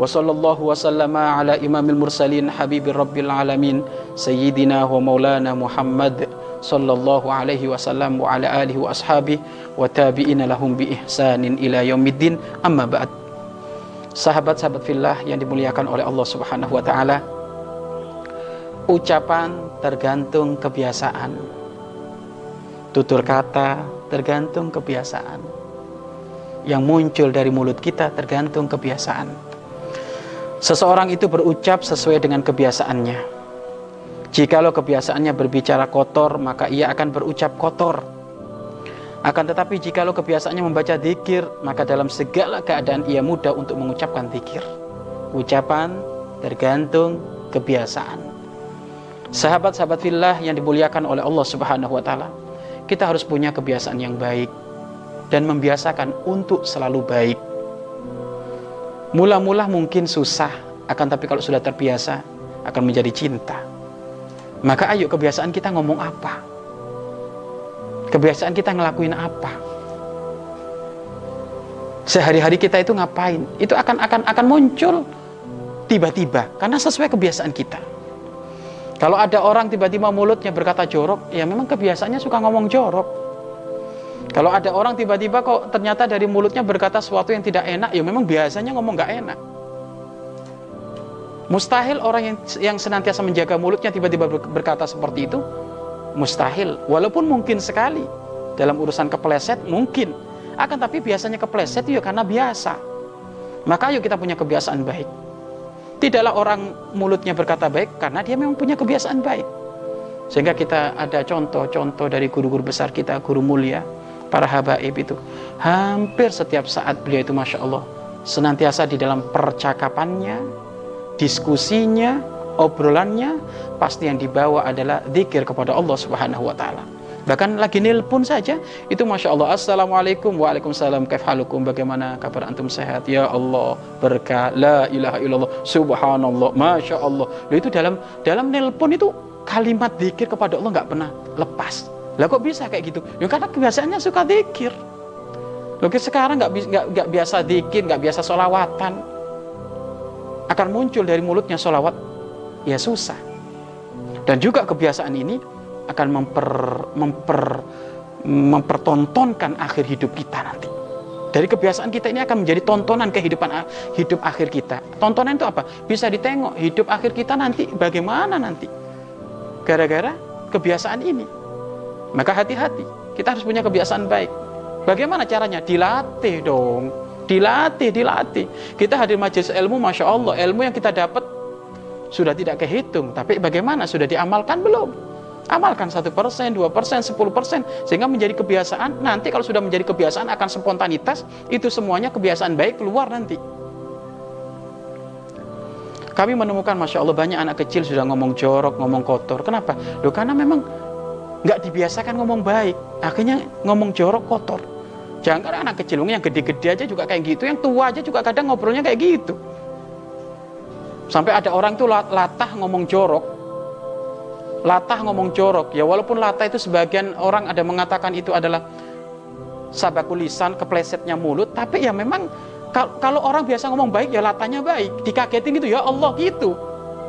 Wa sallallahu ala imamil mursalin habibir rabbil alamin. Sayyidina wa maulana Muhammad sallallahu alaihi wasallam wa ala alihi wa ashabihi wa tabi'ina lahum bi ihsanin ila yaumiddin. Amma ba'd. Sahabat-sahabat fillah yang dimuliakan oleh Allah Subhanahu wa taala ucapan tergantung kebiasaan. Tutur kata tergantung kebiasaan. Yang muncul dari mulut kita tergantung kebiasaan seseorang itu berucap sesuai dengan kebiasaannya Jikalau kebiasaannya berbicara kotor, maka ia akan berucap kotor. Akan tetapi jikalau kebiasaannya membaca zikir, maka dalam segala keadaan ia mudah untuk mengucapkan zikir. Ucapan tergantung kebiasaan. Sahabat-sahabat fillah yang dimuliakan oleh Allah Subhanahu wa taala, kita harus punya kebiasaan yang baik dan membiasakan untuk selalu baik. Mula-mula mungkin susah, akan tapi kalau sudah terbiasa akan menjadi cinta. Maka ayo kebiasaan kita ngomong apa? Kebiasaan kita ngelakuin apa? Sehari-hari kita itu ngapain? Itu akan akan akan muncul tiba-tiba karena sesuai kebiasaan kita. Kalau ada orang tiba-tiba mulutnya berkata jorok, ya memang kebiasaannya suka ngomong jorok. Kalau ada orang tiba-tiba kok ternyata dari mulutnya berkata sesuatu yang tidak enak, ya memang biasanya ngomong gak enak. Mustahil orang yang yang senantiasa menjaga mulutnya tiba-tiba berkata seperti itu. Mustahil. Walaupun mungkin sekali dalam urusan kepleset mungkin. Akan tapi biasanya kepleset ya karena biasa. Maka yuk kita punya kebiasaan baik. Tidaklah orang mulutnya berkata baik karena dia memang punya kebiasaan baik. Sehingga kita ada contoh-contoh dari guru-guru besar kita, guru mulia, para habaib itu. Hampir setiap saat beliau itu Masya Allah. Senantiasa di dalam percakapannya, diskusinya, obrolannya pasti yang dibawa adalah zikir kepada Allah Subhanahu wa taala. Bahkan lagi nelpon saja itu Masya Allah Assalamualaikum Waalaikumsalam Kaifhalukum Bagaimana kabar antum sehat Ya Allah berkah La ilaha illallah Subhanallah Masya Allah Lalu itu dalam dalam nelpon itu kalimat zikir kepada Allah nggak pernah lepas Lah kok bisa kayak gitu Ya karena kebiasaannya suka zikir Lalu sekarang nggak nggak biasa zikir nggak biasa solawatan akan muncul dari mulutnya solawat, ya susah. Dan juga kebiasaan ini akan memper, memper, mempertontonkan akhir hidup kita nanti. Dari kebiasaan kita ini akan menjadi tontonan kehidupan hidup akhir kita. Tontonan itu apa? Bisa ditengok hidup akhir kita nanti bagaimana nanti. Gara-gara kebiasaan ini. Maka hati-hati, kita harus punya kebiasaan baik. Bagaimana caranya? Dilatih dong dilatih, dilatih. Kita hadir majelis ilmu, masya Allah, ilmu yang kita dapat sudah tidak kehitung. Tapi bagaimana? Sudah diamalkan belum? Amalkan satu persen, dua persen, sepuluh persen, sehingga menjadi kebiasaan. Nanti kalau sudah menjadi kebiasaan akan spontanitas, itu semuanya kebiasaan baik keluar nanti. Kami menemukan, masya Allah, banyak anak kecil sudah ngomong jorok, ngomong kotor. Kenapa? Loh, karena memang nggak dibiasakan ngomong baik, akhirnya ngomong jorok, kotor. Jangan anak kecil yang gede-gede aja juga kayak gitu, yang tua aja juga kadang ngobrolnya kayak gitu. Sampai ada orang tuh latah ngomong jorok. Latah ngomong jorok. Ya walaupun latah itu sebagian orang ada mengatakan itu adalah sabakulisan, keplesetnya mulut, tapi ya memang kalau orang biasa ngomong baik ya latahnya baik, dikagetin gitu ya Allah gitu.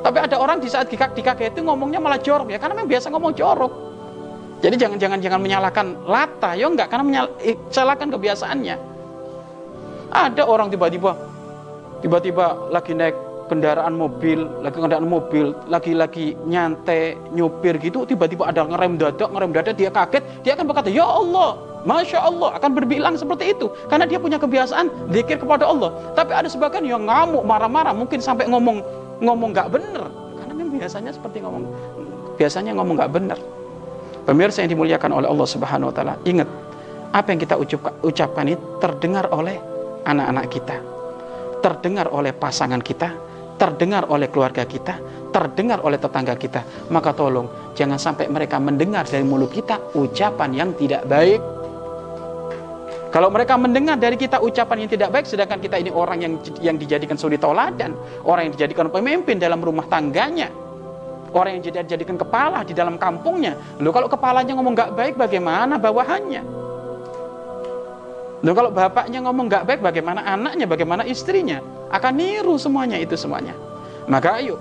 Tapi ada orang di saat dikagetin ngomongnya malah jorok ya karena memang biasa ngomong jorok. Jadi jangan jangan menyalahkan lata, ya enggak karena menyalahkan kebiasaannya. Ada orang tiba-tiba tiba-tiba lagi naik kendaraan mobil, lagi kendaraan mobil, lagi-lagi nyantai, nyupir gitu, tiba-tiba ada ngerem dadak, ngerem dadak, dia kaget, dia akan berkata, Ya Allah, Masya Allah, akan berbilang seperti itu. Karena dia punya kebiasaan, zikir kepada Allah. Tapi ada sebagian yang ngamuk, marah-marah, mungkin sampai ngomong ngomong nggak bener. Karena memang biasanya seperti ngomong, biasanya ngomong nggak bener. Pemirsa yang dimuliakan oleh Allah Subhanahu wa taala, ingat apa yang kita ucapkan, ini terdengar oleh anak-anak kita. terdengar oleh pasangan kita, terdengar oleh keluarga kita, terdengar oleh tetangga kita, maka tolong jangan sampai mereka mendengar dari mulut kita ucapan yang tidak baik. Kalau mereka mendengar dari kita ucapan yang tidak baik, sedangkan kita ini orang yang yang dijadikan suri toladan, orang yang dijadikan pemimpin dalam rumah tangganya, orang yang dijadikan kepala di dalam kampungnya. Loh kalau kepalanya ngomong nggak baik, bagaimana bawahannya? Loh kalau bapaknya ngomong nggak baik, bagaimana anaknya, bagaimana istrinya? Akan niru semuanya itu semuanya. Maka ayo,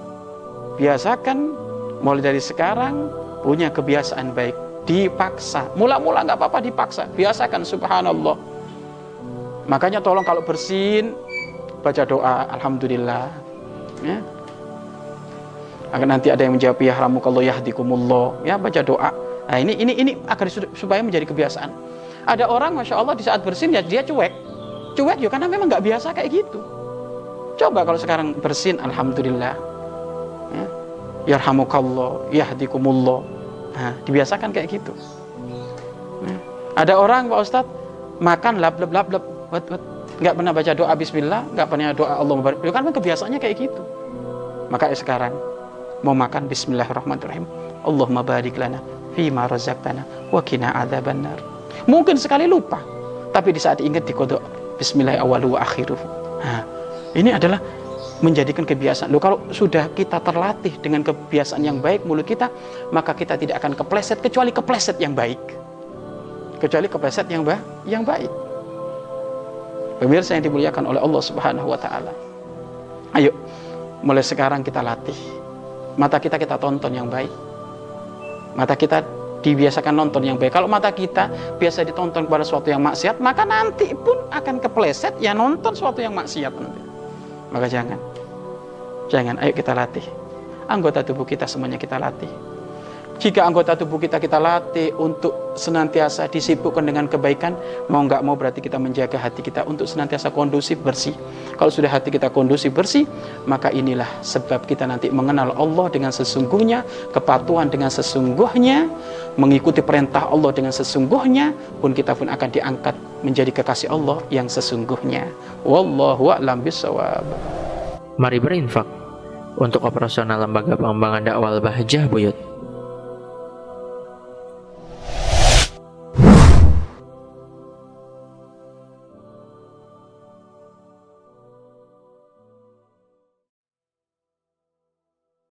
biasakan mulai dari sekarang punya kebiasaan baik dipaksa. Mula-mula nggak apa-apa dipaksa, biasakan subhanallah. Makanya tolong kalau bersin baca doa alhamdulillah. Ya. Agar nanti ada yang menjawab ya rahmukallah yahdikumullah. Ya baca doa. Nah, ini ini ini agar supaya menjadi kebiasaan. Ada orang masya Allah di saat bersin ya dia cuek. Cuek ya karena memang nggak biasa kayak gitu. Coba kalau sekarang bersin alhamdulillah. Ya. Yarhamukallah, yahdikumullah Nah, dibiasakan kayak gitu. Nah, ada orang Pak Ustadz makan lap lap lap lap nggak pernah baca doa Bismillah, nggak pernah doa Allah. Itu kan kebiasaannya kayak gitu. Maka sekarang mau makan Bismillahirrahmanirrahim. Allahumma barik lana ma razaqtana wa qina adzabannar. Mungkin sekali lupa, tapi di saat ingat di kodok Bismillah awalu wa. Nah, ini adalah menjadikan kebiasaan. Loh kalau sudah kita terlatih dengan kebiasaan yang baik mulut kita, maka kita tidak akan kepleset kecuali kepleset yang baik. Kecuali kepleset yang ba yang baik. Pemirsa yang dimuliakan oleh Allah Subhanahu wa taala. Ayo, mulai sekarang kita latih. Mata kita kita tonton yang baik. Mata kita dibiasakan nonton yang baik. Kalau mata kita biasa ditonton kepada sesuatu yang maksiat, maka nanti pun akan kepleset ya nonton sesuatu yang maksiat nanti. Maka jangan. Jangan, ayo kita latih. Anggota tubuh kita semuanya kita latih. Jika anggota tubuh kita kita latih untuk senantiasa disibukkan dengan kebaikan, mau nggak mau berarti kita menjaga hati kita untuk senantiasa kondusif bersih. Kalau sudah hati kita kondusif bersih, maka inilah sebab kita nanti mengenal Allah dengan sesungguhnya, kepatuhan dengan sesungguhnya, mengikuti perintah Allah dengan sesungguhnya, pun kita pun akan diangkat menjadi kekasih Allah yang sesungguhnya. Wallahu a'lam bishawab. Mari berinfak untuk operasional lembaga pengembangan dakwah Bahjah Buyut.